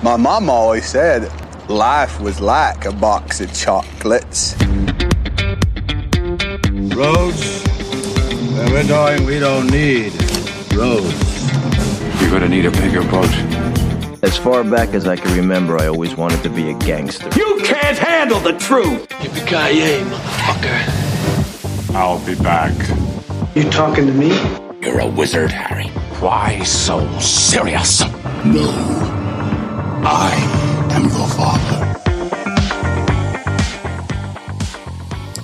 My mom always said life was like a box of chocolates. Roads? Where we're going, we don't need roads. You're gonna need a bigger boat. As far back as I can remember, I always wanted to be a gangster. You can't handle the truth! Yippee-ki-yay, motherfucker. I'll be back. You talking to me? You're a wizard, Harry. Why so serious? No. I am your father.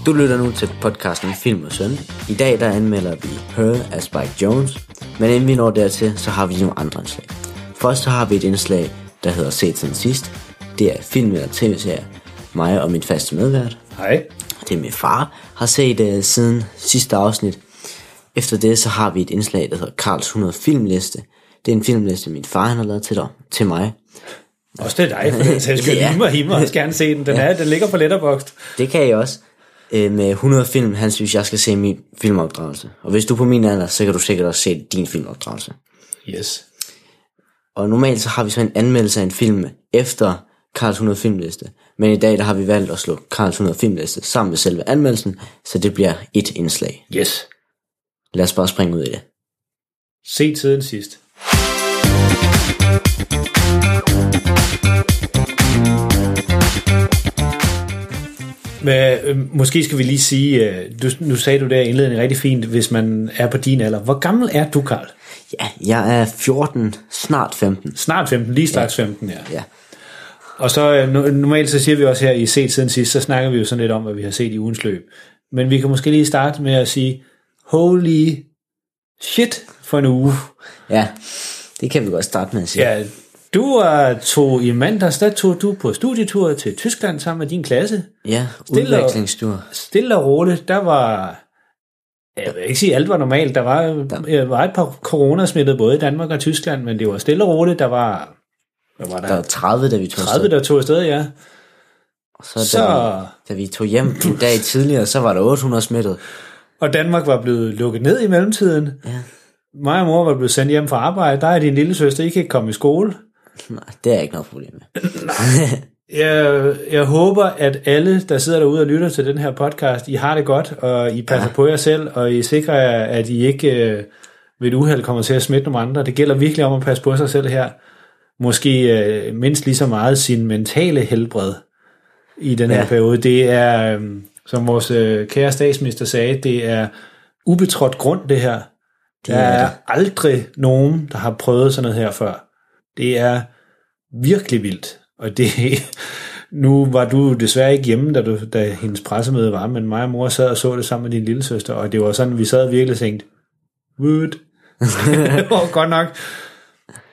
Du lytter nu til podcasten Film og Søn. I dag der anmelder vi Her af Spike Jones, men inden vi når dertil, så har vi nogle andre indslag. Først så har vi et indslag, der hedder Set siden sidst. Det er film eller tv-serie. Mig og min faste medvært. Hej. Det er min far har set uh, siden sidste afsnit. Efter det så har vi et indslag, der hedder Karls 100 filmliste. Det er en filmliste, min far han har lavet til dig, til mig. Også det er dig, for den sags skyld. Ja. Himmel, jeg skal gerne se den. Den, er, den ligger på Letterboxd. Det kan jeg også. Øh, med 100 film, han synes, jeg skal se min filmopdragelse. Og hvis du er på min alder, så kan du sikkert også se din filmopdragelse. Yes. Og normalt så har vi så en anmeldelse af en film efter Karls 100 filmliste. Men i dag der har vi valgt at slå Karls 100 filmliste sammen med selve anmeldelsen, så det bliver et indslag. Yes. Lad os bare springe ud i det. Se tiden sidst. Men, øh, måske skal vi lige sige, øh, du, nu sagde du der i indledningen rigtig fint, hvis man er på din alder. Hvor gammel er du, Karl? Ja, jeg er 14, snart 15. Snart 15, lige straks 15, ja. Ja, Og så øh, no- normalt så siger vi også her i set siden sidst, så snakker vi jo sådan lidt om, hvad vi har set i ugens løb. Men vi kan måske lige starte med at sige, holy shit for en uge. ja det kan vi godt starte med at sige. Ja, du er tog i mandags, der tog du på studietur til Tyskland sammen med din klasse. ja Stille og- udvekslingstur. Stille og roligt, der var, jeg vil ikke sige, at alt var normalt. Der var, der var et par coronasmittede både i Danmark og Tyskland, men det var stille og roligt. Der var, hvad var der? Der var 30, da vi tog 30, afsted. der tog afsted, ja. Og så, da, Så- Vi, da vi tog hjem en dag tidligere, så var der 800 smittet. Og Danmark var blevet lukket ned i mellemtiden. Ja. Mig og mor var blevet sendt hjem fra arbejde. Der er din lille søster, I kan ikke komme i skole. Nej, det er jeg ikke noget problem med. Jeg, jeg håber, at alle, der sidder derude og lytter til den her podcast, I har det godt, og I passer ja. på jer selv, og I sikrer jer, at I ikke øh, ved et uheld kommer til at smitte nogle andre. Det gælder virkelig om at passe på sig selv her. Måske øh, mindst lige så meget sin mentale helbred i den her Ja. periode. Det er, øh, som vores øh, kære statsminister sagde, det er ubetrådt grund, det her. Der er er det. aldrig nogen, der har prøvet sådan noget her før. Det er virkelig vildt. Og det, nu var du desværre ikke hjemme, da, du, da hendes pressemøde var, men mig og mor sad og så det sammen med din lille søster, og det var sådan, vi sad virkelig og tænkte, Wood. det var godt nok.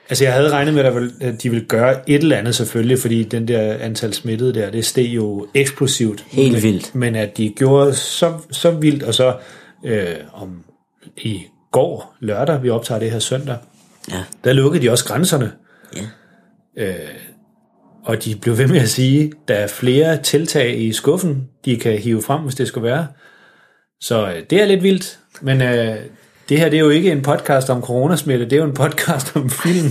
Altså jeg havde regnet med, at de ville gøre et eller andet selvfølgelig, fordi den der antal smittede der, det steg jo eksplosivt. Helt Men- vildt. Men at de gjorde så, så vildt, og så øh, om i går, lørdag, vi optager det her søndag, Ja. der lukkede de også grænserne. Ja. Øh, og de blev ved med at sige, der er flere tiltag i skuffen, de kan hive frem, hvis det skulle være. Så øh, det er lidt vildt, men øh, det her det er jo ikke en podcast om coronasmitte, det er jo en podcast om film.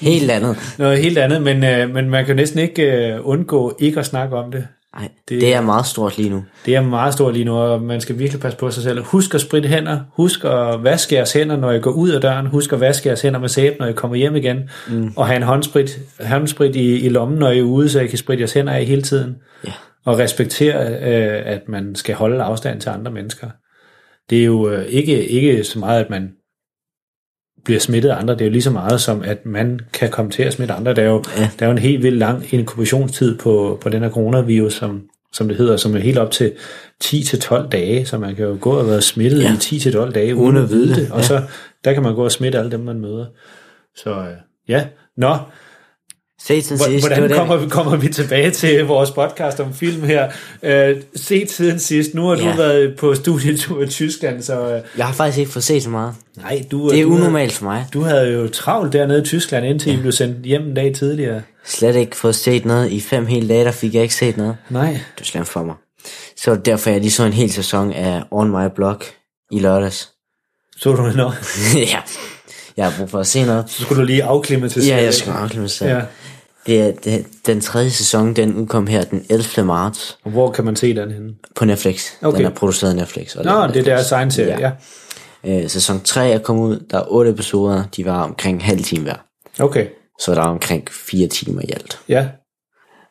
Helt andet. Noget helt andet, men, øh, men man kan næsten ikke øh, undgå ikke at snakke om det. Nej, Det- det, er meget stort lige nu. Det er meget stort lige nu, og man skal virkelig passe på sig selv. Husk at spritte hænder. Husk at vaske jeres hænder, når I går ud af døren. Husk at vaske jeres hænder med sæbe, når I kommer hjem igen. Mm. Og have en håndsprit, håndsprit i, i lommen, når I er ude, så I kan spritte jeres hænder af hele tiden. Ja. Og respektere, øh, at man skal holde afstand til andre mennesker. Det er jo øh, ikke, ikke så meget, at man bliver smittet af andre. Det er jo lige så meget som, at man kan komme til at smitte andre. Der er jo, ja. der er jo en helt vildt lang inkubationstid på, på den her coronavirus, som, som det hedder, som er helt op til 10-12 dage, så man kan jo gå og være smittet ja. Ja. i 10-12 dage, uden at vide det. Og så der kan man gå og smitte alle dem, man møder. Så øh, ja, nå, Se Hvordan det. kommer, vi, kommer vi tilbage til vores podcast om film her? Uh, se siden sidst. Nu har du Ja. været på studietur i Tyskland, så uh, Jeg har faktisk ikke fået set så meget. nej, du, Det er du, unormalt for mig. Du havde jo travlt dernede i Tyskland, indtil ja. I blev sendt hjem en dag tidligere. Slet ikke fået set noget. I fem hele dage, der fik jeg ikke set noget. Nej. Det er slemt for mig. Så derfor, jeg lige så en hel sæson af On My Block i lørdags. Så du det nok? ja, jeg har brug for at se noget. Så skulle du lige afklimatisere. Ja, jeg skal afklimatisere. Ja. Det er, det, den tredje sæson, den udkom her den 11. marts Og hvor kan man se den henne? på Netflix. Okay. Den er produceret af Netflix. Og Nå, det er deres egen serie, ja. ja. Øh, sæson 3 er kommet ud. Der er otte episoder. De var omkring halv time hver. Okay, Så der er omkring fire timer i alt. ja.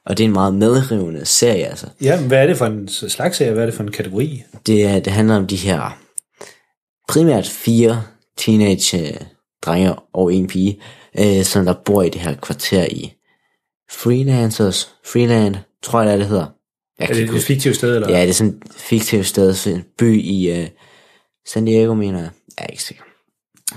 Og det er en meget medrivende serie, altså. Ja, hvad er det for en slags serie? Hvad er det for en kategori? Det, er- det handler om de her primært fire teenage øh, drenge og en pige, øh, som der bor i det her kvarter i Freelancers, Freeland, tror jeg det er, det hedder. Jeg Er det et fiktivt sted, eller? Ja, det er sådan et fiktivt sted, sådan en by i øh, San Diego, mener jeg. Jeg er ikke sikker.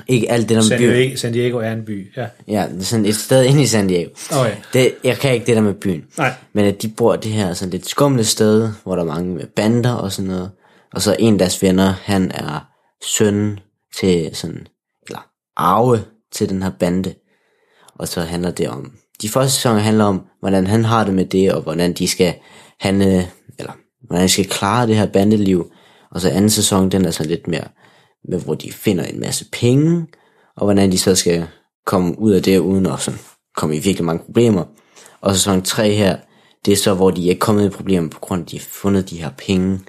Ikke alt det der med San byen. Diego, San Diego er en by, ja. Ja, det er sådan et sted inde i San Diego. Okay. Det, jeg kan ikke det der med byen. Nej. Men at de bor det her sådan lidt skumle sted, hvor der er mange med bander og sådan noget. Og så en af deres venner, han er søn til sådan, eller arve til den her bande. Og så handler det om, de første sæsoner handler om, hvordan han har det med det, og hvordan de skal handle, eller hvordan de skal klare det her bandeliv. Og så anden sæson, den er så lidt mere, med, hvor de finder en masse penge, og hvordan de så skal komme ud af det, uden at sådan, komme i virkelig mange problemer. Og sæson 3 her, det er så, hvor de er kommet i problemer, på grund af, at de har fundet de her penge.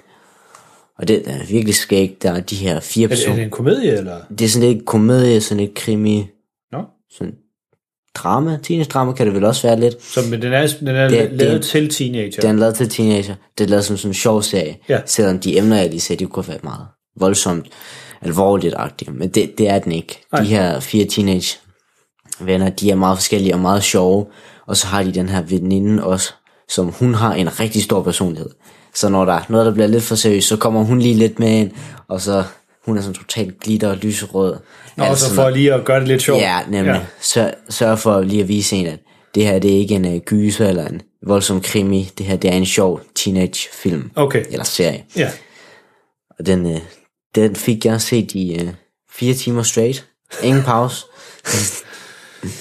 Og det er virkelig skægt, der er de her fire Er det, er personer. det en komedie, eller? Det er sådan lidt komedie, sådan lidt krimi, Nå. sådan drama. Teenage drama kan det vel også være lidt. Så, men den er, den er Det- lavet det- til teenager. Den er lavet til teenager. Det er lavet som sådan en sjov serie. Ja. Selvom de emner, jeg lige sagde, de kunne være meget voldsomt alvorligt-agtige. Men det, det er den ikke. Nej. De her fire teenage venner, de er meget forskellige og meget sjove. Og så har de den her veninde også, som hun har en rigtig stor personlighed. Så når der er noget, der bliver lidt for seriøst, så kommer hun lige lidt med ind, og så hun er sådan totalt glitter og lyserød. Nå, Altså så for lige at gøre det lidt sjovt. Ja, nemlig. Ja. Sør, sørg for lige at vise en, at det her det er ikke en uh, gyser eller en voldsom krimi. Det her det er en sjov teenage film. Okay. Eller serie. Ja. Og den, uh, den fik jeg set i uh, fire timer straight. Ingen pause.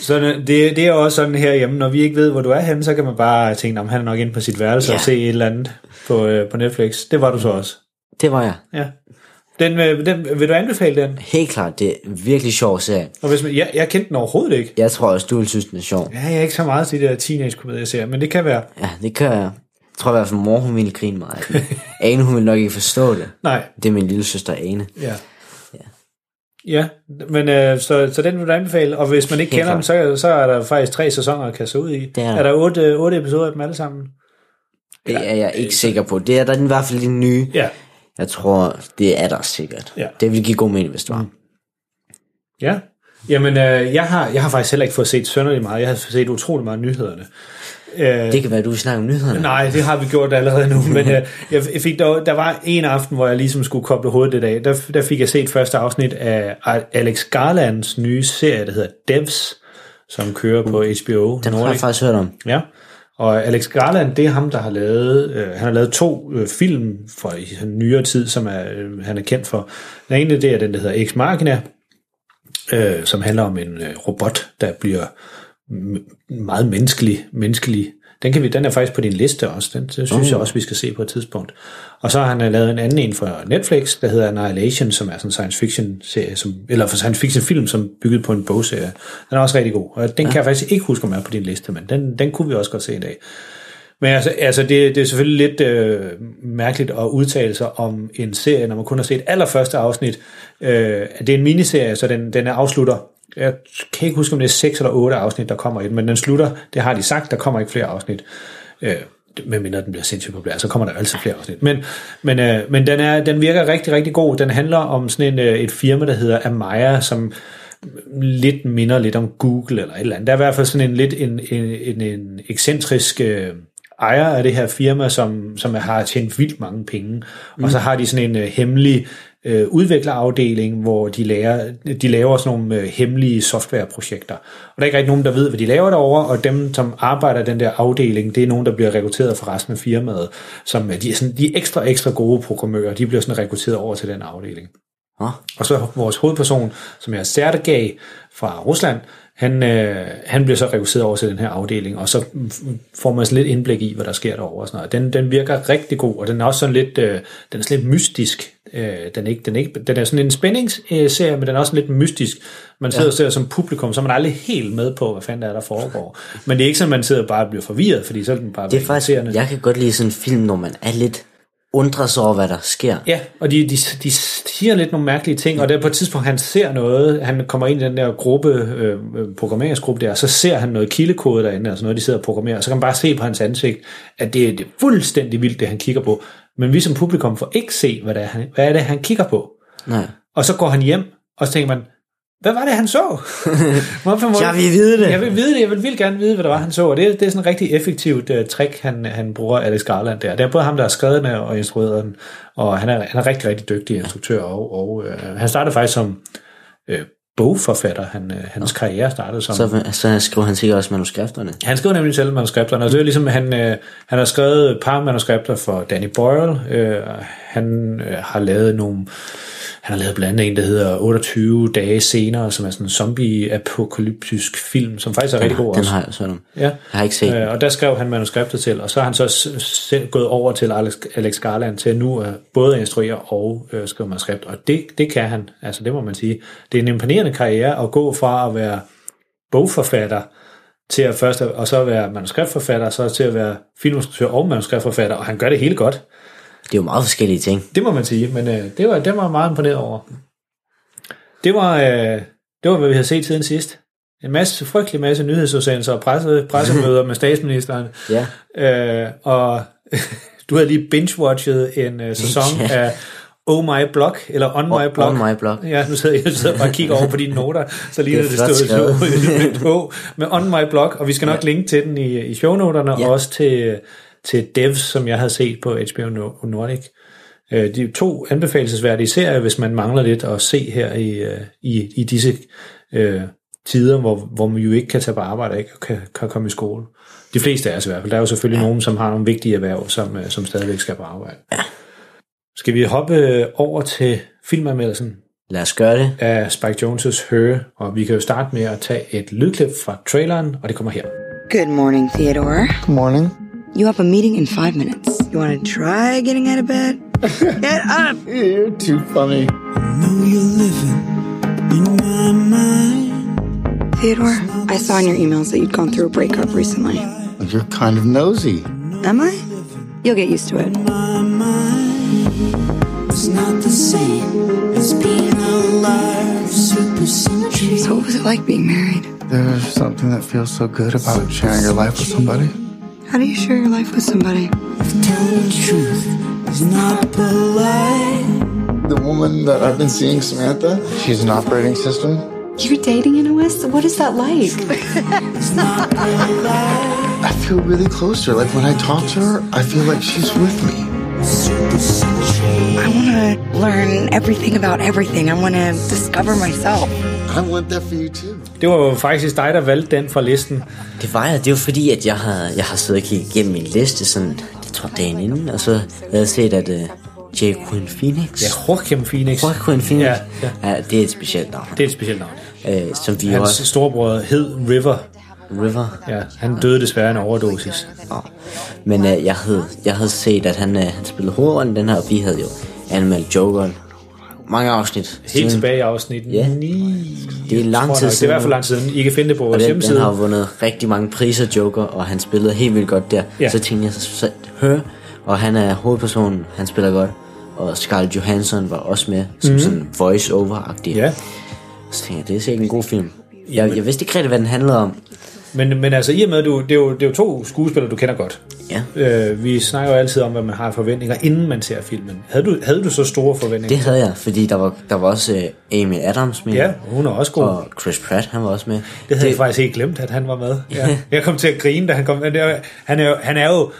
Så det, det er også sådan herhjemme, når vi ikke ved, hvor du er henne, så kan man bare tænke, om han er nok inde på sit værelse Ja. og se et eller andet på, øh, på Netflix. Det var du så også. Det var jeg. Ja. Den, øh, den, vil du anbefale den? Helt klart, det er en virkelig sjov serie. Og hvis man, jeg, jeg kendte den overhovedet ikke. Jeg tror også, du vil synes, den er sjov. Ja, jeg er ikke så meget til de der teenage-komedier, men det kan være. Ja, det kan jeg. Jeg tror i hvert fald, mor hun ville grine meget af den. Ane, hun ville nok ikke forstå det. Nej, Det er min lille søster Ane. ja. Ja, men øh, så, så den vil du anbefale, og hvis man ikke Helt kender den, så, så er der faktisk tre sæsoner at kaste ud i. Det er der. er der otte, otte episoder af dem alle sammen? Det er jeg ikke sikker på. Det er der i hvert fald den nye. Ja, Jeg tror, det er der sikkert. Ja. Det vil give god mening, hvis det var. ja. Jamen, øh, jeg, har, jeg har faktisk heller ikke fået set sønderligt meget. Jeg har set utrolig meget nyhederne. Øh, Det kan være, du vil snakke om nyhederne. Nej, det har vi gjort allerede nu, men øh, jeg fik der, der var en aften, hvor jeg ligesom skulle koble hovedet lidt af. Der, der fik jeg set første afsnit af Alex Garlands nye serie, der hedder Devs, som kører på HBO. Den har jeg faktisk hørt om. Ja, og Alex Garland, det er ham, der har lavet, øh, han har lavet to øh, film fra i nyere tid, som er, øh, han er kendt for. Den ene, det er den, der hedder Ex Machina, øh, som handler om en øh, robot, der bliver m- meget menneskelig, menneskelig. Den, kan vi, den er faktisk på din liste også. Den, synes jeg også, vi skal se på et tidspunkt. Og så har han øh, lavet en anden en for Netflix, der hedder Annihilation, som er sådan en science fiction serie, som, eller for science fiction film, som bygget på en bogserie. Den er også rigtig god. Og den ja. kan jeg faktisk ikke huske, om er på din liste, men den, den kunne vi også godt se i dag. Men altså, altså det, det er selvfølgelig lidt øh, mærkeligt at udtale sig om en serie, når man kun har set allerførste afsnit. Øh, det er en miniserie, så den, den er afslutter. Jeg kan ikke huske, om det er seks eller otte afsnit, der kommer i den, men den slutter, det har de sagt, der kommer ikke flere afsnit. Øh, medmindre den bliver sindssygt populær, så kommer der altid flere afsnit. Men, men, øh, men den, er, den virker rigtig, rigtig god. Den handler om sådan en, øh, et firma, der hedder Amaya, som lidt minder lidt om Google eller et eller andet. Der er i hvert fald sådan en lidt en, en, en, en ekscentrisk øh, ejer af det her firma, som, som har tjent vildt mange penge. Mm. Og så har de sådan en øh, hemmelig øh, udviklerafdeling, hvor de, lærer, de laver sådan nogle øh, hemmelige softwareprojekter. Og der er ikke rigtig nogen, der ved, hvad de laver derovre, og dem, som arbejder i den der afdeling, det er nogen, der bliver rekrutteret fra resten af firmaet, som øh, de er, sådan, de ekstra, ekstra gode programmører, de bliver sådan rekrutteret over til den afdeling. Nå, Og så vores hovedperson, som er Sergej fra Rusland, han, øh, han bliver så reduceret over til den her afdeling, og så får man sådan lidt indblik i, hvad der sker derovre. Og sådan noget. Den, den virker rigtig god, og den er også sådan lidt, øh, den er sådan lidt mystisk. Øh, den, er ikke, den, er ikke, den er sådan en spændingsserie, men den er også lidt mystisk. Man sidder ja. og ser som publikum, så er man aldrig helt med på, hvad fanden der er, der foregår. Men det er ikke sådan, at man sidder og bare og bliver forvirret, fordi så er den bare Det er faktisk, jeg kan godt lide sådan en film, når man er lidt undrer sig over, hvad der sker. Ja, og de, de, de siger lidt nogle mærkelige ting, og der på et tidspunkt, han ser noget, han kommer ind i den der gruppe, øh, programmeringsgruppe der, så ser han noget kildekode derinde, altså noget, de sidder og programmerer, og så kan man bare se på hans ansigt, at det, det er fuldstændig vildt, det han kigger på. Men vi som publikum får ikke se, hvad det er, han, hvad er det, han kigger på. Nej. Og så går han hjem, og så tænker man, hvad var det, han så? Hvorfor må- Jeg vil vide det. Jeg vil vide det. Jeg vil vildt gerne vide, hvad det var, han så. Og det, det er sådan et rigtig effektivt uh, trick, han, han bruger, Alex Garland der. Det er både ham, der har skrevet den og instrueret den. Og han er, han er rigtig, rigtig dygtig instruktør. Og, og uh, han startede faktisk som uh, bogforfatter. Han, uh, hans karriere startede som... Så, så skriver han sikkert også manuskripterne. Han skriver nemlig selv manuskripterne, og det er ligesom, han, øh, han har skrevet et par manuskripter for Danny Boyle. Øh, han øh, har lavet nogle, han har lavet blandt andet en, der hedder 28 dage senere, som er sådan en zombie-apokalyptisk film, som faktisk er rigtig god Den også. har jeg sådan. Ja. Jeg har ikke set den. Øh, og der skrev han manuskriptet til, og så har han så selv gået over til Alex, Alex Garland til nu at både at instruere og øh, skrive manuskript, og det, det kan han, altså det må man sige. Det er en imponerende karriere at gå fra at være bogforfatter til at først og så være manuskriptforfatter, så til at være filminstruktør og manuskriptforfatter, og han gør det helt godt. Det er jo meget forskellige ting. Det må man sige, men øh, det, var, det var jeg meget imponeret over. Det var, øh, det var, hvad vi havde set siden sidst. En masse, frygtelig masse nyhedsudsendelser og presse, pressemøder med statsministeren. Ja. Øh, og du havde lige binge-watchet en uh, sæson Ja. af Oh My Blog, eller On My Blog. On My Blog. Ja, nu sidder jeg, jeg sidder bare og kigger over på dine noter, så lige Det det, er stod på med On My Blog, og vi skal nok linke til den i, i shownoterne, Ja. og også til, til Devs, som jeg havde set på HBO Nor- Nordic. Øh, De er to anbefalesværdige serier, hvis man mangler lidt at se her i, øh, i, i disse øh, tider, hvor, hvor man jo ikke kan tage på arbejde og ikke kan, kan komme i skole. De fleste af os i hvert fald. Der er jo selvfølgelig ja. nogen, som har nogle vigtige erhverv, som, øh, som stadigvæk skal på arbejde. Ja. Skal vi hoppe øh, over til filmanmeldelsen Lad os gøre det. af Spike Jones' Her, og vi kan jo starte med at tage et lydklip fra traileren, og det kommer her. Good morning, Theodore. Good morning. You have a meeting in five minutes. You want to try getting out of bed? Get up! You're too funny. Theodore, I saw in your emails that you'd gone through a breakup recently. You're kind of nosy. Am I? You'll get used to it. It's not the same as being alive. So, what was it like being married? There's something that feels so good about sharing your life with somebody. How do you share your life with somebody? The truth is not the lie. The woman that I've been seeing, Samantha, she's an operating system. You're dating an OS? What is that like? It's not the lie. I feel really close to her. Like when I talk to her, I feel like she's with me. I want to learn everything about everything. I want to discover myself. I want that for you too. Det var jo faktisk dig, der valgte den fra listen. Det var jeg. Det var fordi, at jeg har, jeg har siddet og kigget igennem min liste sådan, jeg tror dagen inden, og så havde jeg set, at uh, J. Quinn Phoenix. Ja, Joaquin Phoenix. Joaquin Phoenix. Ja, ja. ja. det er et specielt navn. Det er et specielt navn. Øh, som vi Hans også... storebror hed River. River. Ja, han døde desværre af en overdosis. Ja. Men øh, jeg, havde, jeg havde set, at han, øh, han spillede hovedrollen den her, og vi havde jo anmeldt Jokeren. Mange afsnit. Helt siden. tilbage i afsnit Ja. 9. Det er lang tid nok. Det er i siden hvert fald lang tid siden. I kan finde det på vores den, den hjemmeside. har vundet rigtig mange priser, Joker, og han spillede helt vildt godt der. Ja. Så tænkte jeg, så, så hør, og han er hovedpersonen, han spiller godt. Og Scarlett Johansson var også med, som mm. sådan voice-over-agtig. Ja, Så tænkte jeg, det er sikkert en god film. Jeg, jeg vidste ikke rigtig, hvad den handlede om. Men, men altså i og med, du, det, er jo, det er jo to skuespillere, du kender godt. Ja, Øh, vi snakker jo altid om, hvad man har forventninger, inden man ser filmen. Havde du, havde du så store forventninger? det havde jeg, fordi der var, der var også øh, Amy Adams med. Ja, hun er også god. Og Chris Pratt, han var også med. Det havde jeg faktisk helt glemt, at han var med. Ja. Jeg kom til at grine, da han kom. Det er, han, er jo, han er jo,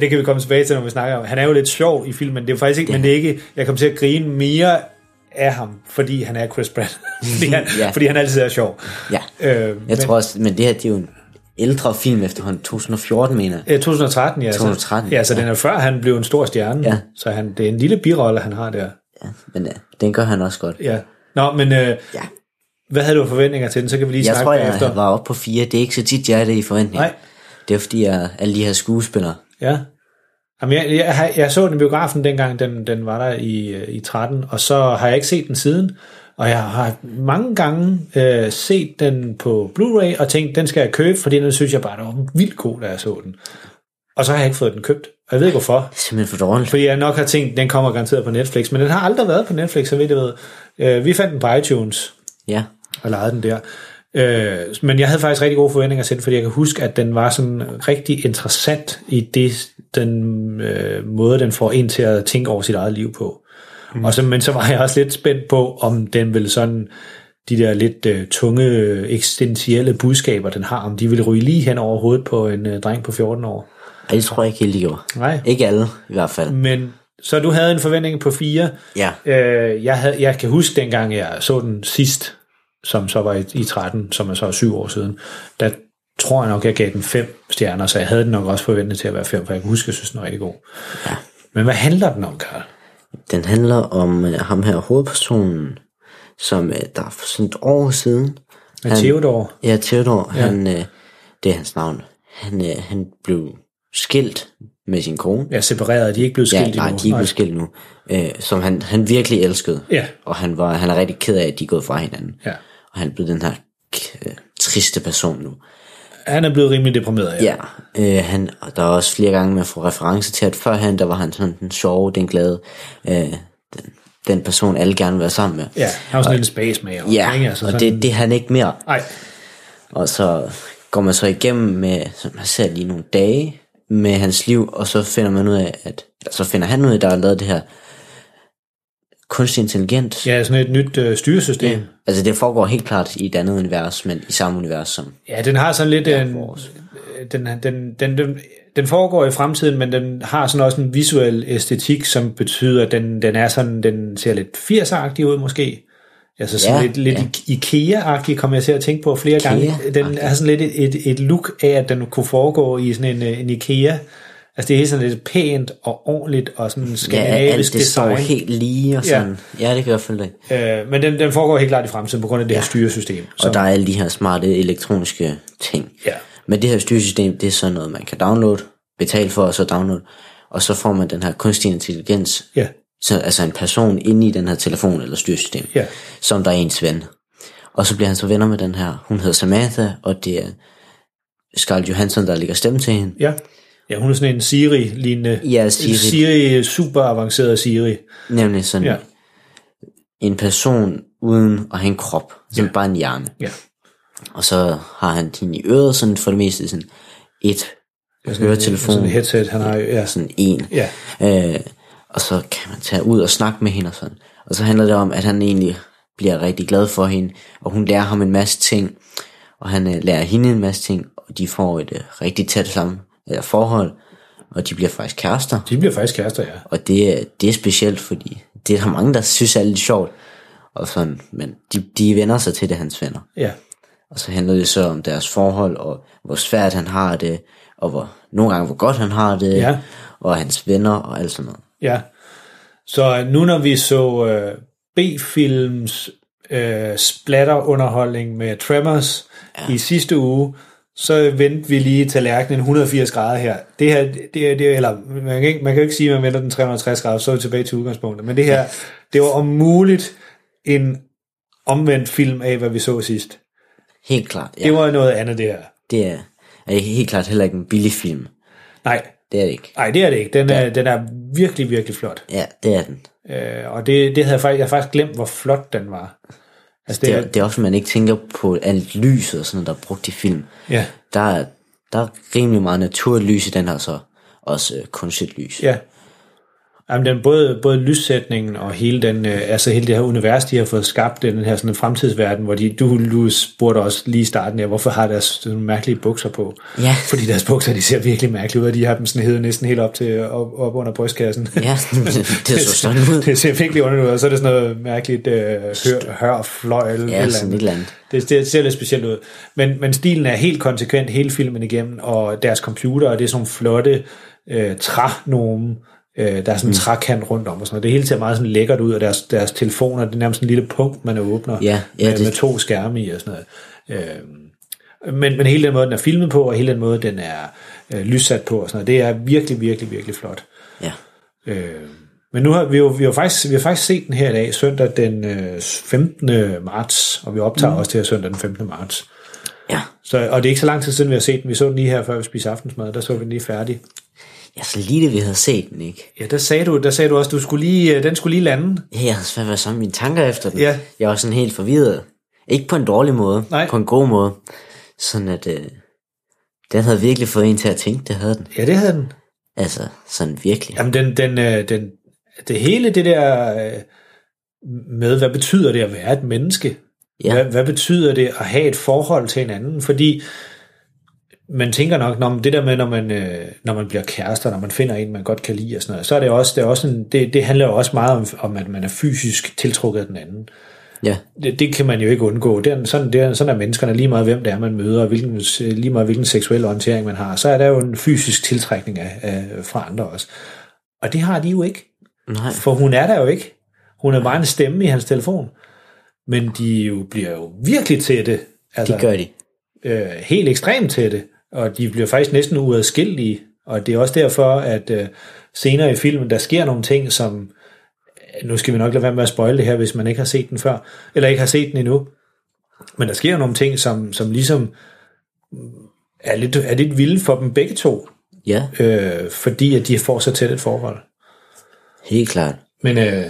det kan vi komme tilbage til, når vi snakker om, han er jo lidt sjov i filmen. Det er faktisk ikke, Det- men det er ikke, jeg kom til at grine mere af ham, fordi han er Chris Pratt. fordi, han, Ja. fordi han altid er sjov. Ja, Øh, jeg men, tror også, men det her, det er jo en ældre film efterhånden, 2014 mener jeg. Ja, 2013, ja. 2013, så, ja, så ja. den er før han blev en stor stjerne. Ja. Så han, det er en lille birolle, han har der. Ja, men øh, den gør han også godt. Ja. Nå, men øh, Ja. hvad havde du forventninger til den? Så kan vi lige Jeg snakke tror, jeg bagefter. var oppe på fire. Det er ikke så tit, jeg er det i forventning. Nej. Det er fordi, jeg alle de her skuespillere. Ja. Jamen, jeg, jeg, jeg så den i biografen dengang, den, den var der i, i 13, og så har jeg ikke set den siden. Og jeg har mange gange øh, set den på Blu-ray og tænkt, den skal jeg købe, fordi den synes jeg bare, den var vildt god, da jeg så den. Og så har jeg ikke fået den købt. Og jeg ved ikke hvorfor. Simpelthen for dårligt. Fordi jeg nok har tænkt, den kommer garanteret på Netflix, men den har aldrig været på Netflix, så vidt jeg ved. Øh, vi fandt den på iTunes Ja. og lejede den der. Øh, men jeg havde faktisk rigtig gode forventninger til den, fordi jeg kan huske, at den var sådan rigtig interessant i det, den øh, måde, den får en til at tænke over sit eget liv på. Mm. Og så, men så var jeg også lidt spændt på, om den ville sådan, de der lidt øh, tunge, øh, eksistentielle budskaber, den har, om de ville ryge lige hen over hovedet på en øh, dreng på 14 år. Ej, det tror jeg ikke helt, de gjorde. Nej. Ikke alle, i hvert fald. Men så du havde en forventning på 4. Ja. Øh, jeg, havde, jeg kan huske dengang, jeg så den sidst, som så var i, i 13, som er så syv år siden, der tror jeg nok, jeg gav den fem stjerner, så jeg havde den nok også forventet til at være fem, for jeg kan huske, jeg synes, den var rigtig god. Ja. Men hvad handler den om, Karl? Den handler om øh, ham her, hovedpersonen, som øh, der er for sådan et år siden. Med Theodor? Ja, Theodor. Ja. Ja. Han, øh, det er hans navn. Han, øh, han blev skilt med sin kone. Ja, separeret. De er ikke blevet skilt ja, nej, endnu. de er ikke blevet skilt nu. Øh, som han, han virkelig elskede. Ja. Og han, var, han er rigtig ked af, at de er gået fra hinanden. Ja. Og han blevet den her øh, triste person nu. Han er blevet rimelig deprimeret, ja. Ja, øh, han, og der er også flere gange, man får reference til, at førhen, der var han sådan den sjove, den glade, øh, den, den person, alle gerne vil være sammen med. Ja, han var sådan en spacemager. Ja, ikke? Altså og sådan- det, det er han ikke mere. Nej. Og så går man så igennem med, så man ser lige nogle dage med hans liv, og så finder man ud af, at, så finder han ud af, at der er lavet det her kunstig intelligens. Ja, sådan et nyt øh, styresystem. Ja. Altså det foregår helt klart i et andet univers, men i samme univers som... Ja, den har sådan lidt en... Den, den, den, den, den foregår i fremtiden, men den har sådan også en visuel æstetik, som betyder, at den, den er sådan, den ser lidt 80'er-agtig ud måske. Altså sådan Ja, lidt, lidt ja. IKEA-agtig kommer jeg til at tænke på flere gange. Den er sådan lidt et, et, et look af, at den kunne foregå i sådan en, øh, en IKEA. Altså det er sådan lidt pænt og ordentligt og sådan Ja, skandinavisk alt det står design. helt lige og sådan. Ja, ja det kan jeg følge. Øh, men den, den foregår helt klart i fremtiden på grund af det her styresystem. Og der er alle de her smarte elektroniske ting. Ja. Men det her styresystem, det er sådan noget, man kan downloade, betale for og så downloade. Og så får man den her kunstig intelligens. Ja. Så, altså en person inde i den her telefon eller styresystem. Ja. Som der er ens ven. Og så bliver han så venner med den her. Hun hedder Samantha, og det er Scarlett Johansson, der ligger stemme til hende. Ja. Ja, hun er sådan en Siri-lignende. Ja, Siri. Siri, super avanceret Siri. Nemlig sådan Ja. ja. en person uden at have en krop. Som bare en hjerne. Ja. Og så har han hende i øret, sådan for det meste sådan et Ja, sådan høretelefon. sådan en headset, han har, ja. Sådan en. Ja. Øh, og så kan man tage ud og snakke med hende og sådan. Og så handler det om, at han egentlig bliver rigtig glad for hende, og hun lærer ham en masse ting, og han øh, lærer hende en masse ting, og de får et øh, rigtig tæt sammen eller forhold, og de bliver faktisk kærester. De bliver faktisk kærester, ja. Og det, er- det er specielt, fordi det er der mange, der synes er lidt sjovt, og sådan, men de, de vender sig til det, hans venner. Ja. Og så handler det så om deres forhold, og hvor svært han har det, og hvor, nogle gange hvor godt han har det, Ja. og hans venner og alt sådan noget. Ja. Så nu når vi så øh, B-films øh, splatterunderholdning med Tremors ja. i sidste uge, så vendte vi lige tallerkenen 180 grader her. Det her, det, er- det, er- eller man kan, ikke, man kan jo ikke sige, at man vender den 360 grader, så er vi tilbage til udgangspunktet. Men det her, det var om muligt en omvendt film af, hvad vi så sidst. Helt klart, ja. Det var noget andet, det her. Det er, er helt klart heller ikke en billig film. Nej, Det er det ikke. nej, det er det ikke. Den er, den er virkelig, virkelig flot. Ja, det er den. Øh, og det, det havde jeg faktisk, jeg havde faktisk glemt, hvor flot den var. Altså, Det er, det er også, at man ikke tænker på alt lyset og sådan noget, der er brugt i film. Ja. Der er, der er rimelig meget naturligt lys i den her, så også øh, kunstigt lys. Ja. Jamen, den, både, både lyssætningen og hele, den, øh, altså hele det her univers, de har fået skabt, den her sådan en fremtidsverden, hvor de, du, du spurgte også lige i starten, ja, hvorfor har deres sådan mærkelige bukser på? Ja. Fordi deres bukser, de ser virkelig mærkelige ud, og de har dem sådan hævet næsten helt op, til, op, op under brystkassen. Ja, det så sådan ud. det ser virkelig underligt ud, og så er det sådan noget mærkeligt øh, hør, hør, fløjl. Ja, sådan et eller andet. Det, det ser lidt specielt ud. Men, men stilen er helt konsekvent hele filmen igennem, og deres computer, og det er sådan nogle flotte øh, trænomen, øh, der er sådan en Mm. trækant rundt om og sådan noget. Det hele ser meget sådan lækkert ud, og deres, deres telefoner, det er nærmest en lille punkt, man åbner Ja, ja, med, det- med to skærme i og sådan noget. Øh, men, men hele den måde, den er filmet på, og hele den måde, den er øh, lyssat på og sådan noget, det er virkelig, virkelig, virkelig flot. Ja. Øh, men nu har vi jo, vi har faktisk, vi har faktisk set den her i dag, søndag den øh, 15. marts, og vi optager mm. også det her søndag den 15. marts. Ja. Så, og det er ikke så lang tid siden, vi har set den. Vi så den lige her, før vi spiste aftensmad. Der så vi den lige færdig. Ja, så lige det, vi havde set den, ikke? Ja, der sagde du, der sagde du også, du skulle lige, øh, den skulle lige lande. Ja, jeg havde svært ved at samle mine tanker efter den. Ja. Jeg var sådan helt forvirret. Ikke på en dårlig måde, Nej. på en god måde. Sådan at, øh, den havde virkelig fået en til at tænke, det havde den. Ja, det havde den. Altså, sådan virkelig. Jamen, den, den, øh, den, det hele det der øh, med, hvad betyder det at være et menneske? Ja. Hvad, hvad betyder det at have et forhold til hinanden? Fordi man tænker nok, når det der med, når man, øh, når man bliver kærester, når man finder en, man godt kan lide og sådan noget, så er det også, det, er også en, det, det handler jo også meget om, om, at man er fysisk tiltrukket af den anden. Ja. Det, det kan man jo ikke undgå. Det er, sådan, det er, sådan er menneskerne lige meget, hvem det er, man møder, og hvilken, lige meget hvilken seksuel orientering man har. Så er der jo en fysisk tiltrækning af, af, fra andre også. Og det har de jo ikke. Nej. For hun er der jo ikke. Hun er bare en stemme i hans telefon. Men de jo bliver jo virkelig til det. Altså, Det gør de. øh, helt ekstremt til det, og de bliver faktisk næsten uadskillelige, og det er også derfor, at øh, senere i filmen, der sker nogle ting, som, øh, nu skal vi nok lade være med at spoile det her, hvis man ikke har set den før, eller ikke har set den endnu, men der sker nogle ting, som, som ligesom er lidt, er lidt vilde for dem begge to, Ja, øh, fordi at de får så tæt et forhold. helt klart. Men øh,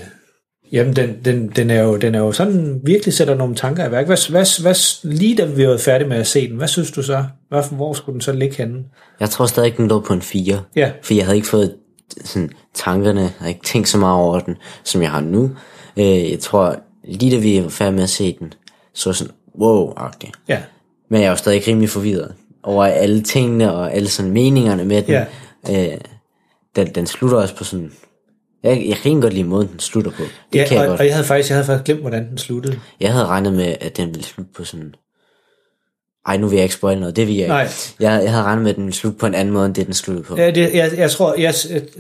jamen, den, den, den, er jo, den er jo sådan, virkelig sætter nogle tanker i værk. Hvad, hvad, hvad, lige da vi var færdige med at se den, hvad synes du så? Hvad, hvor skulle den så ligge henne? Jeg tror stadig, den lå på en 4. Ja. For jeg havde ikke fået sådan, tankerne, jeg havde ikke tænkt så meget over den, som jeg har nu. Øh, jeg tror, lige da vi var færdige med at se den, så sådan, wow-agtig. Ja, Men jeg er jo stadig rimelig forvirret over alle tingene og alle sådan meningerne med den. Ja. Øh, den, den slutter også på sådan... Jeg, jeg kan egentlig godt lide måden, den slutter på. Det ja kan jeg og, godt. og jeg havde faktisk jeg havde faktisk glemt, hvordan den sluttede. Jeg havde regnet med, at den ville slutte på sådan... Ej, nu vil jeg ikke spoil noget, det vil jeg ikke. Nej. Jeg, jeg havde regnet med, at den ville slutte på en anden måde, end det den sluttede på. Ja, det, jeg, jeg tror, jeg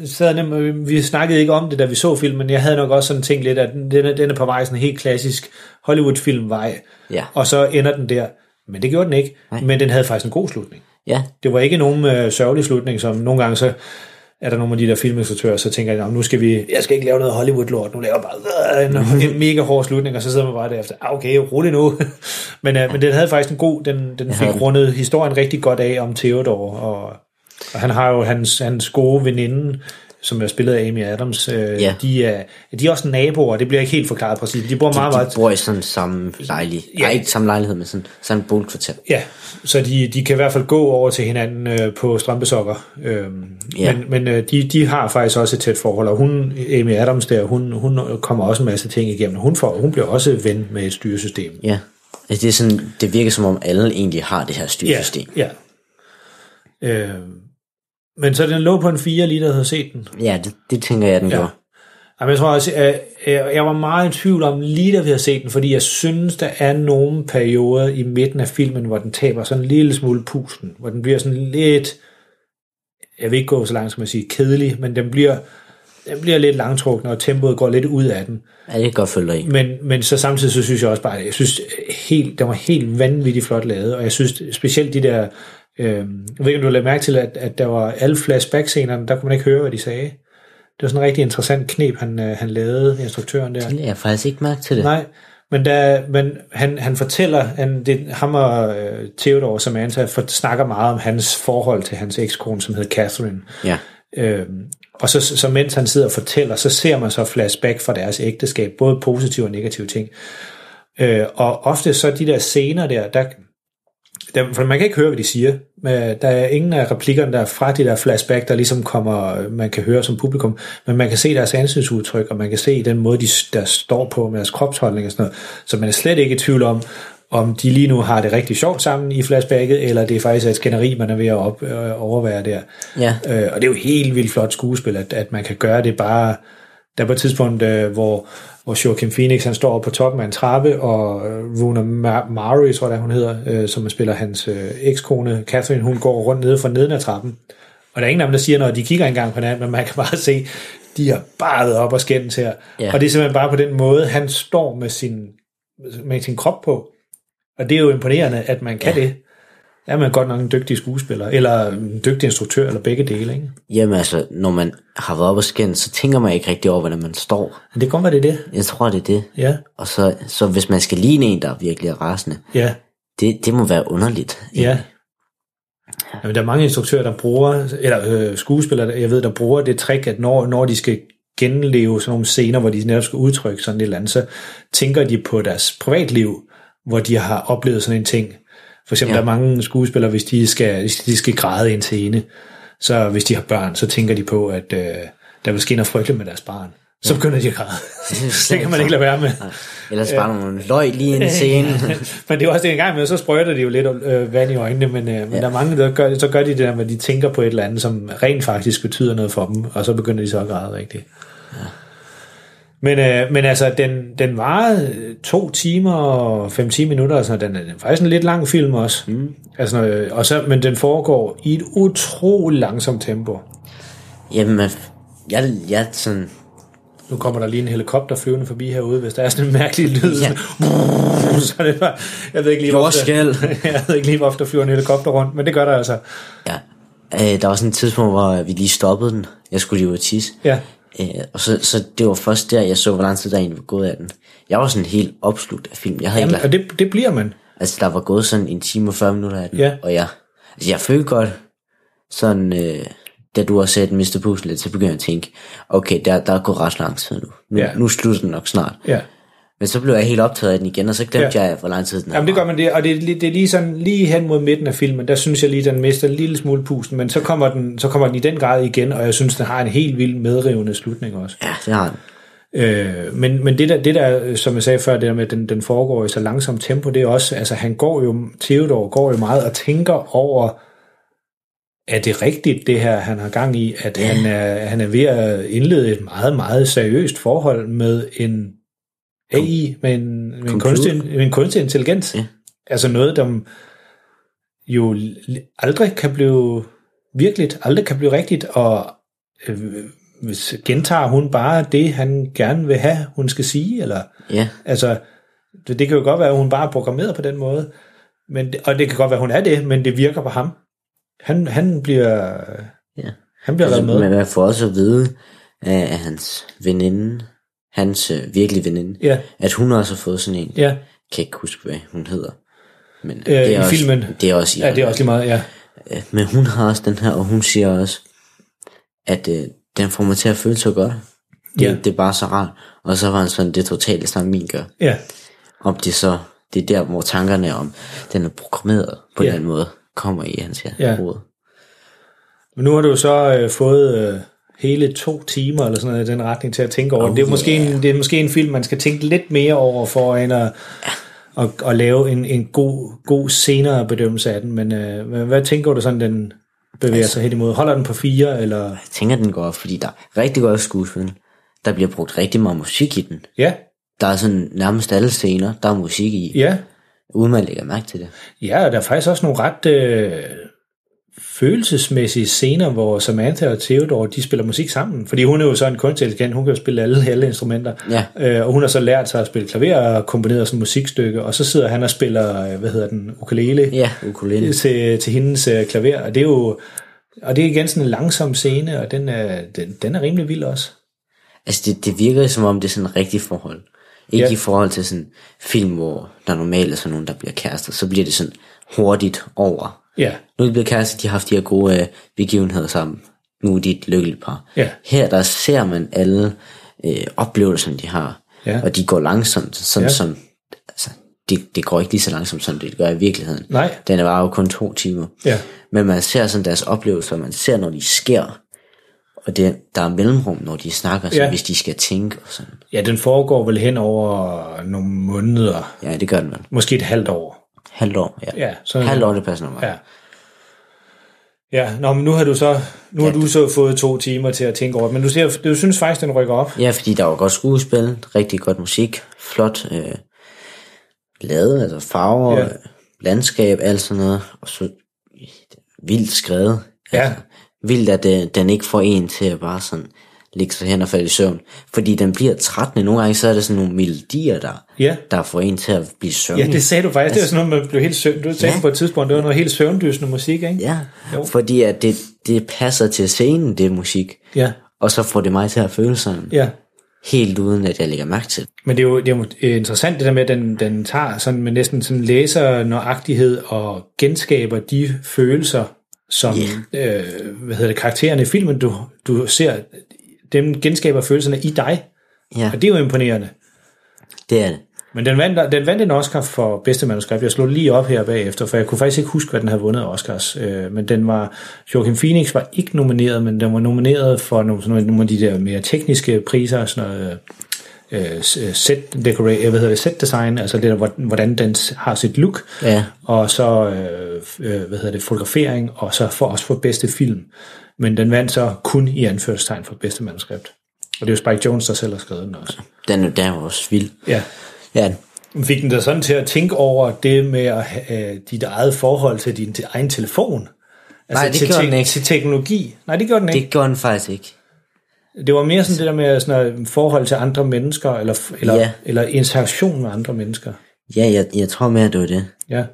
sad nemlig, vi snakkede ikke om det, da vi så filmen, jeg havde nok også sådan tænkt lidt, at den, den, er, den er på vej sådan en helt klassisk Hollywood-filmvej, Ja. og så ender den der. Men det gjorde den ikke, Nej. men den havde faktisk en god slutning. Ja, Det var ikke nogen øh, sørgelig slutning, som nogle gange så er der nogle af de der filminstruktører, så tænker jeg, "Nå, nu skal vi, jeg skal ikke lave noget Hollywood-lort, nu laver jeg bare øh, en, en mega hård slutning, og så sidder man bare derefter, ah, okay, rolig nu. men, øh, men den havde faktisk en god, den, den fik rundet historien rigtig godt af om Theodore, og, og han har jo hans, hans gode veninde, som er spillet af Amy Adams, øh, Ja. de, er, de er også naboer, det bliver ikke helt forklaret præcis, de bor meget, de, meget, de bor i sådan samme lejlighed. Ja. Ja. Ej, ikke samme lejlighed, men sådan samme boligkvarter. Ja, så de, de kan i hvert fald gå over til hinanden øh, på strømpesokker. Øhm, Ja. Men, men øh, de, de har faktisk også et tæt forhold, og hun, Amy Adams der, hun, hun kommer også en masse ting igennem. Hun, får, hun bliver også ven med et styresystem. Ja. Altså, det, er sådan, det virker som om alle egentlig har det her styresystem. Ja. ja. Øh, men så den lå på en 4 lige, der havde set den. Ja, det, det tænker jeg, den Ja. gjorde. Jamen, jeg tror også, jeg jeg var meget i tvivl om lige da vi havde set den, fordi jeg synes, der er nogle perioder i midten af filmen, hvor den taber sådan en lille smule pusten, hvor den bliver sådan lidt, jeg vil ikke gå så langt som at sige kedelig, men den bliver, den bliver lidt langtrukken, og tempoet går lidt ud af den. Ja, det kan godt følge i. Men, men så samtidig så synes jeg også bare, jeg synes helt, den var helt vanvittigt flot lavet, og jeg synes specielt de der, øh, jeg ved ikke om du lagt mærke til, at, at der var alle flashback-scenerne, der kunne man ikke høre, hvad de sagde. Det var sådan en rigtig interessant knep, han, øh, han lavede, instruktøren der. Det lagde jeg faktisk ikke mærke til det. Nej, men, der, men han, han fortæller, han, det, ham og øh, Theodore Samantha for, snakker meget om hans forhold til hans ekskone, som hed Catherine. Ja. Øhm, og så, så mens han sidder og fortæller, så ser man så flashback fra deres ægteskab, både positive og negative ting. Øh, og ofte så de der scener der, der, der, for man kan ikke høre, hvad de siger. Men der er ingen af replikkerne der fra de der flashback, der ligesom kommer, man kan høre som publikum, men man kan se deres ansigtsudtryk, og man kan se den måde, de der står på med deres kropsholdning og sådan noget. Så man er slet ikke i tvivl om, om de lige nu har det rigtig sjovt sammen i flashbacket, eller det er faktisk et skænderi, man er ved at op, øh, overvære der. Ja. Øh, og det er jo helt vildt flot skuespil, at, at man kan gøre det bare... Der er på et tidspunkt, øh, hvor, hvor Joaquin Phoenix han står på toppen af en trappe, og øh, Runa Ma- Mari, tror jeg, hun hedder, øh, som spiller hans øh, ekskone, Catherine, hun går rundt nede for neden af trappen. Og der er ingen af dem, der siger noget, de kigger engang på hinanden, men man kan bare se, de har bare op og skændes her. Ja. Og det er simpelthen bare på den måde, han står med sin, med sin krop på. Og det er jo imponerende, at man kan Ja. det. Er man godt nok en dygtig skuespiller, eller en dygtig instruktør, eller begge dele, ikke? Jamen altså, når man har været op og skændt, så tænker man ikke rigtig over, hvordan man står. Men det være, det det. Jeg tror, det er det. Ja, Og så, så hvis man skal ligne en, der virkelig er rasende, ja, det, det må være underligt. ja. Jamen, der er mange instruktører, der bruger, eller øh, skuespillere, jeg ved, der bruger det trick, at når, når de skal genleve sådan nogle scener, hvor de netop skal udtrykke sådan et eller andet, så tænker de på deres privatliv, hvor de har oplevet sådan en ting. For eksempel, ja. Der er mange skuespillere, hvis de skal, hvis de skal græde i en scene, så hvis de har børn, så tænker de på, at øh, der vil ske noget frygteligt med deres barn. Så begynder de at græde. det kan man ikke lade være med. Ellers bare nogle løg lige i en scene. men det er også det en gang med, så sprøjter de jo lidt øh, vand i øjnene, men, øh, men Ja. der er mange, der gør, så gør de det der, med, at de tænker på et eller andet, som rent faktisk betyder noget for dem, og så begynder de så at græde rigtigt. Ja. Men, øh, men altså, den, den varede øh, to timer og 5-10 minutter, altså, den, er- den er faktisk en lidt lang film også. Mm. Altså, øh, og så, men den foregår i et utroligt langsomt tempo. Jamen, jeg, jeg sådan... Nu kommer der lige en helikopter flyvende forbi herude, hvis der er sådan en mærkelig lyd. Ja. så er det bare, jeg ved ikke lige, hvorfor jeg ved ikke lige, hvorfor der flyver en helikopter rundt, men det gør der altså. Ja. Øh, der var sådan et tidspunkt, hvor vi lige stoppede den. Jeg skulle lige ud og tisse. Ja, Øh, og så, så det var først der, jeg så, hvor lang tid der egentlig var gået af den. Jeg var sådan helt opslugt af film. Jeg havde Jamen, ikke og lagt, det, det bliver man. altså, der var gået sådan en time og 40 minutter af den. Ja. Og jeg, altså, jeg følte godt, sådan, øh, da du har set Mr. Lidt, så begyndte jeg at tænke, okay, der, der er gået ret lang tid nu. Nu, ja. nu slutter den nok snart. Ja. Men så blev jeg helt optaget af den igen, og så glemte Ja. jeg, hvor lang tid den Jamen det gør man det, og det, det er lige sådan, lige hen mod midten af filmen, der synes jeg lige, den mister en lille smule pusten, men så kommer den, så kommer den i den grad igen, og jeg synes, den har en helt vild medrivende slutning også. Ja, det har den. Øh, men, men det der, det der, som jeg sagde før, det der med, at den, den foregår i så langsomt tempo, det er også, altså han går jo, Theodor går jo meget og tænker over, er det rigtigt det her, han har gang i, at Ja. han, er, han er ved at indlede et meget, meget seriøst forhold med en AI, med en, med en, kunstig, med en kunstig intelligens. Ja. Altså noget, der jo aldrig kan blive virkeligt, aldrig kan blive rigtigt, og øh, hvis gentager hun bare det, han gerne vil have, hun skal sige, eller Ja, altså, det, det kan jo godt være, at hun bare er programmeret på den måde, men, og det kan godt være, at hun er det, men det virker på ham. Han, han bliver, ja. han bliver Altså, med. men man får også at vide af hans veninde, hans øh, virkelige veninde, Ja, at hun også har fået sådan en. ja, kan ikke huske, hvad hun hedder. Men øh, det er i også, filmen. Det er også, i Ja, det er også lige meget, ja. Øh, Men hun har også den her, og hun siger også, at øh, den får mig til at føle så godt. Det, Ja. det er bare så rart. Og så var han sådan, det er totalt samme min gør. Ja, Om det så, det er der, hvor tankerne om, den er programmeret på Ja. den måde, kommer i hans Ja. ja. hoved. men nu har du så øh, fået øh, hele to timer, eller sådan noget, i den retning til at tænke over. Oh, det, er måske yeah. en, det er måske en film, man skal tænke lidt mere over, for end at, at, at lave en, en god, god senere bedømmelse af den. Men øh, hvad, hvad tænker du sådan, den bevæger Altså- sig hen imod? Holder den på fire, eller? Jeg tænker, den går op, fordi der er rigtig godt skuespil. Der bliver brugt rigtig meget musik i den. Ja, Der er sådan nærmest alle scener, der er musik i, ja, uden man lægger mærke til det. Ja, og der er faktisk også nogle ret øh, følelsesmæssige scener, hvor Samantha og Theodore, de spiller musik sammen. Fordi hun er jo så en intelligens, hun kan jo spille alle, alle instrumenter. Ja. Øh, og hun har så lært sig at spille klaver og komponeret sådan et musikstykke, og så sidder han og spiller, øh, hvad hedder den, ukulele Ja, ukulele. til, til hendes øh, klaver. Og det er jo og det er igen sådan en langsom scene, og den er, den, den er rimelig vild også. Altså, det, det virker som om, det er sådan et rigtigt forhold. Ikke ja. i forhold til sådan film, hvor der normalt er sådan nogen, der bliver kærester, så bliver det sådan hurtigt over. Ja, Nu er de blevet kærester, de har haft de her gode øh, begivenheder sammen. Nu er de et lykkeligt par. Ja. Her, der ser man alle øh, oplevelser, de har. Ja. Og de går langsomt, sådan Ja. som... Altså, det, det går ikke lige så langsomt, som det gør i virkeligheden. Nej. Den var jo kun to timer. Ja. Men man ser sådan deres oplevelser, man ser, når de sker. Og det, der er mellemrum, når de snakker, så ja. hvis de skal tænke og sådan. ja, den foregår vel hen over nogle måneder, Ja, det gør den vel. måske et halvt år. Halvt år, ja. Ja, så- Halvt år, det passer nok. Ja. Ja, nå, men nu har du så nu har du så fået to timer til at tænke over det, men du, ser, du synes faktisk, den rykker op. Ja, fordi der var godt skuespil, rigtig godt musik, flot øh, lavet, altså farver, Ja. ja. landskab, alt sådan noget, og så vildt skrevet. Ja. Altså, vildt, at øh, den ikke får en til at bare sådan ligge sig hen og falde i søvn. Fordi den bliver trættende. Nogle gange så er det sådan nogle melodier, der, Ja. der får en til at blive søvnig. Ja, det sagde du faktisk. Det var sådan noget, man blev helt søvn. Du sagde Ja. på et tidspunkt, det var noget helt søvndysende musik, ikke? Ja, Jo. fordi at det, det passer til scenen, det musik. Ja. Og så får det mig til at føle sådan, Ja. helt uden at jeg lægger mærke til det. Men det er jo, det er jo interessant det der med, at den, den tager sådan med næsten sådan læser nøjagtighed og genskaber de følelser, som yeah. øh, hvad hedder det, karaktererne i filmen, du, du ser, dem genskaber følelserne i dig. Ja, Og det er jo imponerende. det er det. Men den vandt, den vandt en Oscar for bedste manuskript. Jeg slog lige op her bagefter, for jeg kunne faktisk ikke huske, hvad den havde vundet Oscars. Øh, men den var, Joaquin Phoenix var ikke nomineret, men den var nomineret for nogle, sådan nogle, af de der mere tekniske priser, sådan noget øh, set, decorate, hvad hedder det, set design, altså det der, hvor- hvordan den har sit look, Ja. og så øh, øh, hvad hedder det, fotografering, og så for også for bedste film. Men den vandt så kun i anførselstegn for bedste manuskript. Og det er jo Spike Jones, der selv har skrevet den også. Den, den er jo også vild. Ja. Ja, Fik den dig sådan til at tænke over det med at have øh, dit eget forhold til din til egen telefon? Altså Nej, det til, gjorde te- den ikke. Til teknologi? Nej, det gjorde den ikke. det gjorde den faktisk ikke. Det, var mere sådan det der med sådan noget forhold til andre mennesker, eller, eller, Ja. eller interaktion med andre mennesker. Ja, jeg, jeg tror mere, det var det. Ja,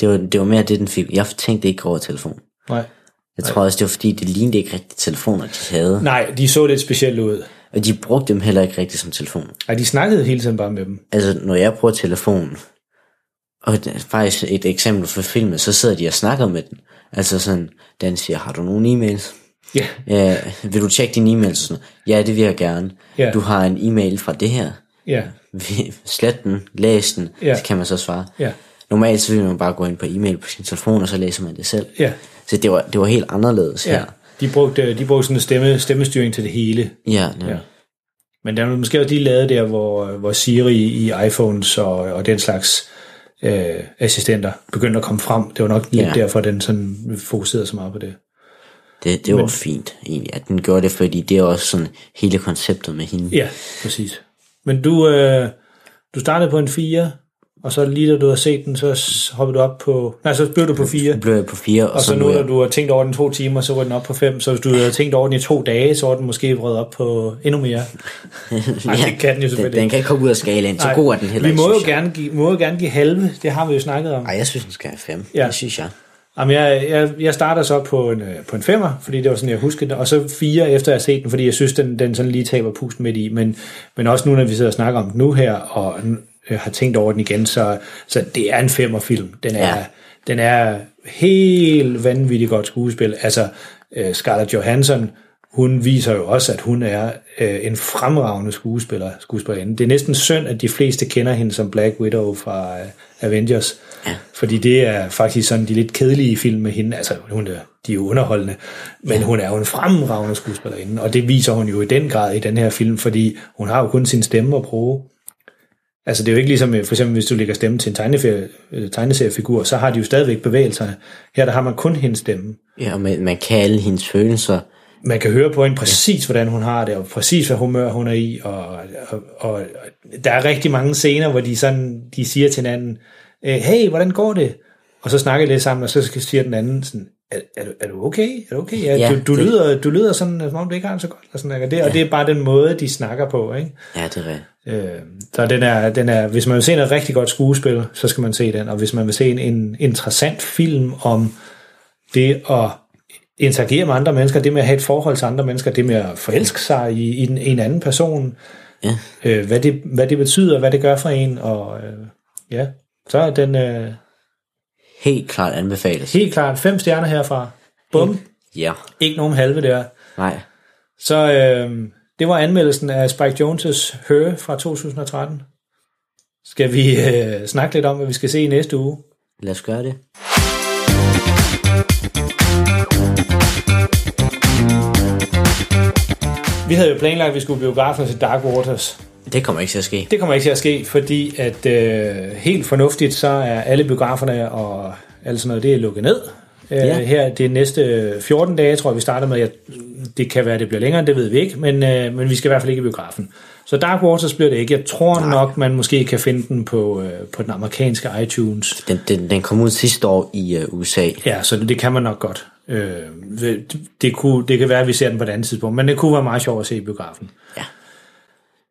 Det var, det var mere det, den fik. Jeg tænkte ikke over telefon. nej. Jeg tror også, det var fordi, det lignede ikke rigtigt telefoner, de havde. Nej, de så lidt specielt ud. Og de brugte dem heller ikke rigtigt som telefon. Nej, de snakkede hele tiden bare med dem. Altså, når jeg bruger telefonen, og faktisk et eksempel for filmen, så sidder de og snakker med den. Altså sådan, den siger, har du nogle e-mails? Ja, Ja, vil du tjekke din e-mail? Sådan, ja, det vil jeg gerne. Ja. Du har en e-mail fra det her. ja, Vi- Slet den, læs den, Ja. så kan man så svare. ja, Normalt så vil man bare gå ind på e-mail på sin telefon, og så læser man det selv. ja. Så det var, det var helt anderledes ja. her. De brugte, de brugte sådan en stemme, stemmestyring til det hele. Ja, ja. Ja. Men der er måske også lige lavet der, hvor, hvor Siri i iPhones og, og den slags øh, assistenter begyndte at komme frem. Det var nok lidt Ja. derfor, den sådan fokuserede så meget på det. Det, det var fint egentlig, at den gjorde det, fordi det er også sådan hele konceptet med hende. Ja, præcis. Men du, øh, du startede på en 4, og så lige da du har set den, så hoppede du op på... Nej, så blev du på 4. Så blev jeg på fire, og, Og så nu, da du har tænkt over den to timer, så var den op på 5. Så hvis du havde tænkt over den i to dage, så var den måske vredet op på endnu mere. Nej, det kan den jo den, selvfølgelig den kan ikke komme ud af skalaen, så Nej, god er den heller vi må jo, jeg. gerne give, må jo gerne give halve, det har vi jo snakket om. Ej, jeg synes, den skal have fem. Ja. Det synes jeg. Jamen, jeg, jeg, jeg starter så på en, øh, på en femmer, fordi det var sådan, jeg huskede det, og så fire efter jeg har set den, fordi jeg synes, den, den sådan lige taber pusten midt i, men, men også nu, når vi sidder og snakker om den nu her, og øh, har tænkt over den igen, så, så det er en femmerfilm. Den er, Ja. den er helt vanvittigt godt skuespil. Altså, øh, Scarlett Johansson, hun viser jo også, at hun er øh, en fremragende skuespiller, skuespillerinde. Det er næsten synd, at de fleste kender hende som Black Widow fra øh, Avengers. Ja. Fordi det er faktisk sådan de lidt kedelige film med hende. Altså, hun er, de er jo underholdende, men hun er jo en fremragende skuespillerinde, og det viser hun jo i den grad i den her film, fordi hun har jo kun sin stemme at bruge. Altså det er jo ikke ligesom, for eksempel hvis du lægger stemme til en øh, tegneseriefigur, så har de jo stadigvæk bevægelserne. Her der har man kun hendes stemme. Ja, og man, man kan alle hendes følelser. Man kan høre på hende præcis, hvordan hun har det, og præcis, hvad humør hun er i, og, og, og der er rigtig mange scener, hvor de sådan, de siger til hinanden, øh, hey, hvordan går det? Og så snakker de lidt sammen, og så siger den anden sådan, er, er, du, er du okay? Er du okay? Ja, Ja, du, du, det- lyder, du lyder sådan, som om du ikke har det så godt. Og, sådan, og, det, og det er bare den måde, de snakker på, ikke? Ja, det er rigtigt. Øh, så den er, den er, hvis man vil se noget rigtig godt skuespil, så skal man se den. Og hvis man vil se en, en interessant film om det at interagere med andre mennesker, det med at have et forhold til andre mennesker, det med at forelske sig i, i en, en anden person, Ja. øh, hvad, det, hvad det betyder, hvad det gør for en, og øh, ja, så er den øh, Helt klart anbefales. helt klart fem stjerner herfra. Bum, Ja, ikke nogen halve der. nej. Så øh, det var anmeldelsen af Spike Jones' Her fra 2013. Skal vi øh, snakke lidt om, hvad vi skal se i næste uge? Lad os gøre det. Vi havde jo planlagt, at vi skulle biografen til Dark Waters. Det kommer ikke til at ske. Det kommer ikke til at ske, fordi at øh, helt fornuftigt, så er alle biograferne og alt sådan noget, det er lukket ned. Øh, Ja. Her det næste 14 dage, tror jeg, vi starter med. Jeg, det kan være, at det bliver længere, det ved vi ikke, men, øh, men vi skal i hvert fald ikke i biografen. Så Dark Waters bliver det ikke. Jeg tror Nej. nok, man måske kan finde den på, øh, på den amerikanske iTunes. Den, den, den kom ud sidste år i uh, USA. Ja, så det, det kan man nok godt. Øh, det, det, kunne, det kan være, at vi ser den på et andet tidspunkt, men det kunne være meget sjovt at se i biografen. Ja.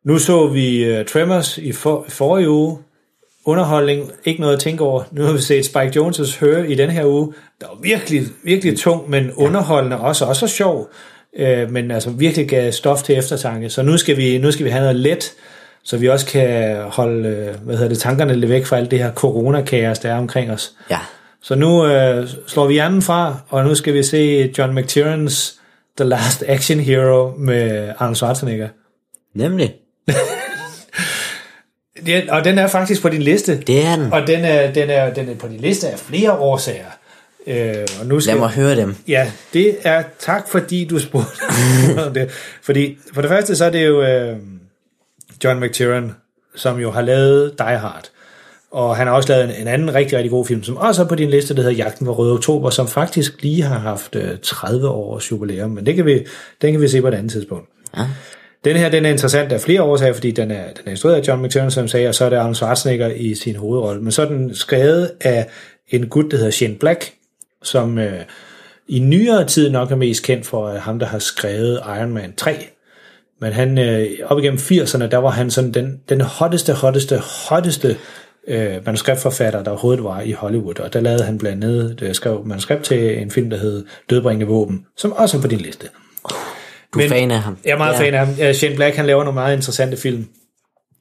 Nu så vi uh, Tremors i for, forrige uge. Underholdning, ikke noget at tænke over. Nu har vi set Spike Jones' Her i den her uge. Der var virkelig, virkelig tung, men underholdende også, også sjov. Øh, men altså virkelig gav stof til eftertanke. Så nu skal vi, nu skal vi have noget let, så vi også kan holde øh, hvad hedder det, tankerne lidt væk fra alt det her coronakaos, der er omkring os. Ja. Så nu øh, slår vi hjernen fra, og nu skal vi se John McTierns The Last Action Hero med Arnold Schwarzenegger. Nemlig. Ja, og den er faktisk på din liste. Det er den. Og den er, den er, den er på din liste af flere årsager. Øh, og nu skal, Lad mig høre dem. Ja, det er tak, fordi du spurgte om det. Fordi for det første, så er det jo øh, John McTiernan, som jo har lavet Die Hard. Og han har også lavet en, en anden rigtig, rigtig god film, som også er på din liste, der hedder Jagten på Røde Oktober, som faktisk lige har haft øh, 30 års jubilæum. Men det kan vi, den kan vi se på et andet tidspunkt. Ja. Den her, den er interessant af flere årsager, fordi den er, den er instrueret af John McTiernan, som sagde, og så er det Arnold Schwarzenegger i sin hovedrolle. Men så er den skrevet af en gut, der hedder Shane Black, som øh, i nyere tid nok er mest kendt for øh, ham, der har skrevet Iron Man 3. Men han, øh, op igennem 80'erne, der var han sådan den, den hotteste, hotteste, hotteste øh, manuskriptforfatter, der overhovedet var i Hollywood. Og der lavede han blandt andet, der skrev manuskript til en film, der hed Dødbringende Våben, som også er på din liste. Du er fan af ham. Jeg er meget ja. fan af ham. Shane Black, han laver nogle meget interessante film,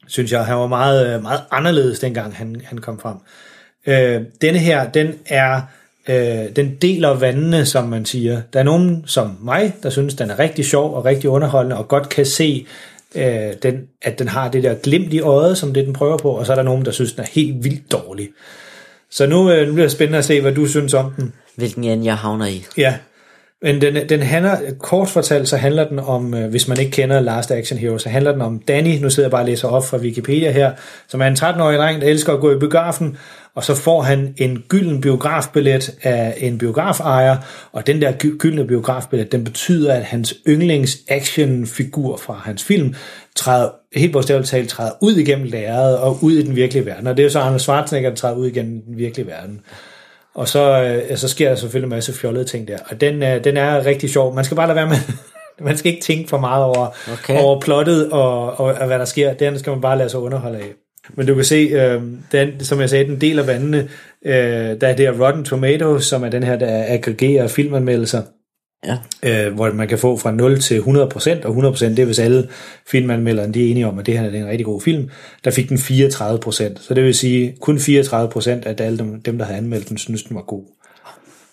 synes jeg. Han var meget, øh, meget anderledes, dengang han, han kom frem. Øh, denne her, den er, øh, den deler vandene, som man siger. Der er nogen som mig, der synes, den er rigtig sjov og rigtig underholdende, og godt kan se, øh, den, at den har det der glimt i øjet, som det den prøver på, og så er der nogen, der synes, den er helt vildt dårlig. Så nu, øh, nu bliver det spændende at se, hvad du synes om den. Hvilken ende jeg havner i. Ja, men den, den handler, kort fortalt, så handler den om, øh, hvis man ikke kender Last Action Hero, så handler den om Danny, nu sidder jeg bare og læser op fra Wikipedia her, som er en 13-årig dreng, der elsker at gå i biografen, og så får han en gylden biografbillet af en biografejer, og den der gyldne biografbillet, den betyder, at hans yndlings actionfigur fra hans film træder, helt bogstaveligt talt, træder ud igennem lærredet og ud i den virkelige verden. Og det er jo så Arnold Schwarzenegger, der træder ud igennem den virkelige verden. Og så, øh, så sker der selvfølgelig en masse fjollede ting der. Og den, øh, den er rigtig sjov. Man skal bare lade være med, man skal ikke tænke for meget over, Okay. over plottet og, og, og hvad der sker. Den skal man bare lade sig underholde af. Men du kan se, øh, den, som jeg sagde, den deler vandene. Øh, der er det her Rotten Tomatoes, som er den her, der aggregerer filmanmeldelser Ja. øh, hvor man kan få fra 0 til 100%, og 100% det er, hvis alle filmanmelderne de er enige om, at det her er en rigtig god film, der fik den 34%. Så det vil sige, kun 34% af alle dem, dem, der havde anmeldt den, synes den var god.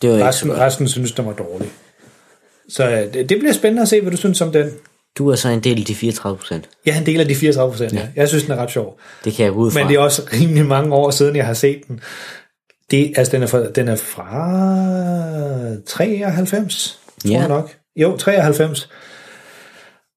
Det var Resten, resten synes, den var dårlig. Så øh, det, det bliver spændende at se, hvad du synes om den. Du er så en del af de 34 procent. Jeg er en del af de 34%, ja. Jeg synes, den er ret sjov. Det kan jeg ud fra. Men det er også rimelig mange år siden, jeg har set den. Det, altså, den er fra, den er fra 93, tror Ja. jeg nok. Jo, 93.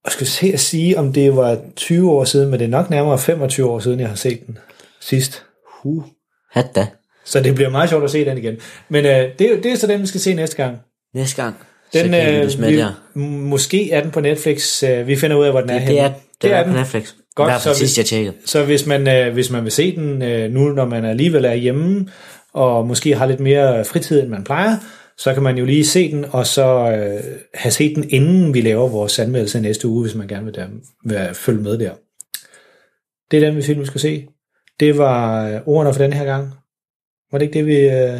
Og skal se at sige, om det var 20 år siden, men det er nok nærmere 25 år siden, jeg har set den sidst. Huh. Hat da. Så det bliver meget sjovt at se den igen. Men øh, det, er det er så den, vi skal se næste gang. Næste gang. Den, så kan øh, vi, måske er den på Netflix. Øh, vi finder ud af, hvor den er Det, henne. det er, det er, på Netflix. Godt, fald så sidst jeg tjekkede. Så hvis man, øh, hvis man vil se den øh, nu, når man alligevel er hjemme, og måske har lidt mere fritid, end man plejer, så kan man jo lige se den, og så øh, have set den, inden vi laver vores anmeldelse næste uge, hvis man gerne vil, der, vil følge med der. Det er den, vi film, vi skal se. Det var øh, ordene for den her gang. Var det ikke det, vi... Øh,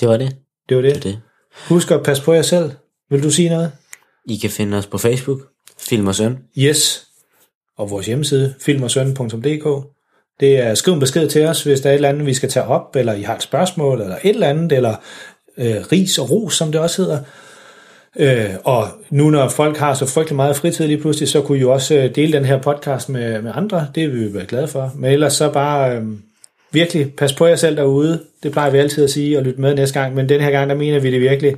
Det var det. det var det. Det var det. Husk at passe på jer selv. Vil du sige noget? I kan finde os på Facebook. Film og Søn. Yes. Og vores hjemmeside, filmogsøn.dk. Det er skriv en besked til os, hvis der er et eller andet, vi skal tage op, eller I har et spørgsmål, eller et eller andet, eller øh, ris og ros, som det også hedder. Øh, og nu når folk har så frygtelig meget fritid lige pludselig, så kunne I jo også øh, dele den her podcast med, med andre. Det vil vi være glade for. Men ellers så bare øh, virkelig pas på jer selv derude. Det plejer vi altid at sige og lytte med næste gang. Men den her gang, der mener vi det virkelig.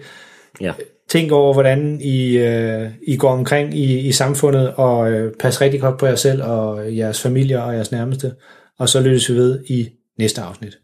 Ja. Tænk over, hvordan I, øh, I går omkring i, i samfundet, og øh, pas rigtig godt på jer selv og jeres familier og jeres nærmeste. Og så lyttes vi ved i næste afsnit.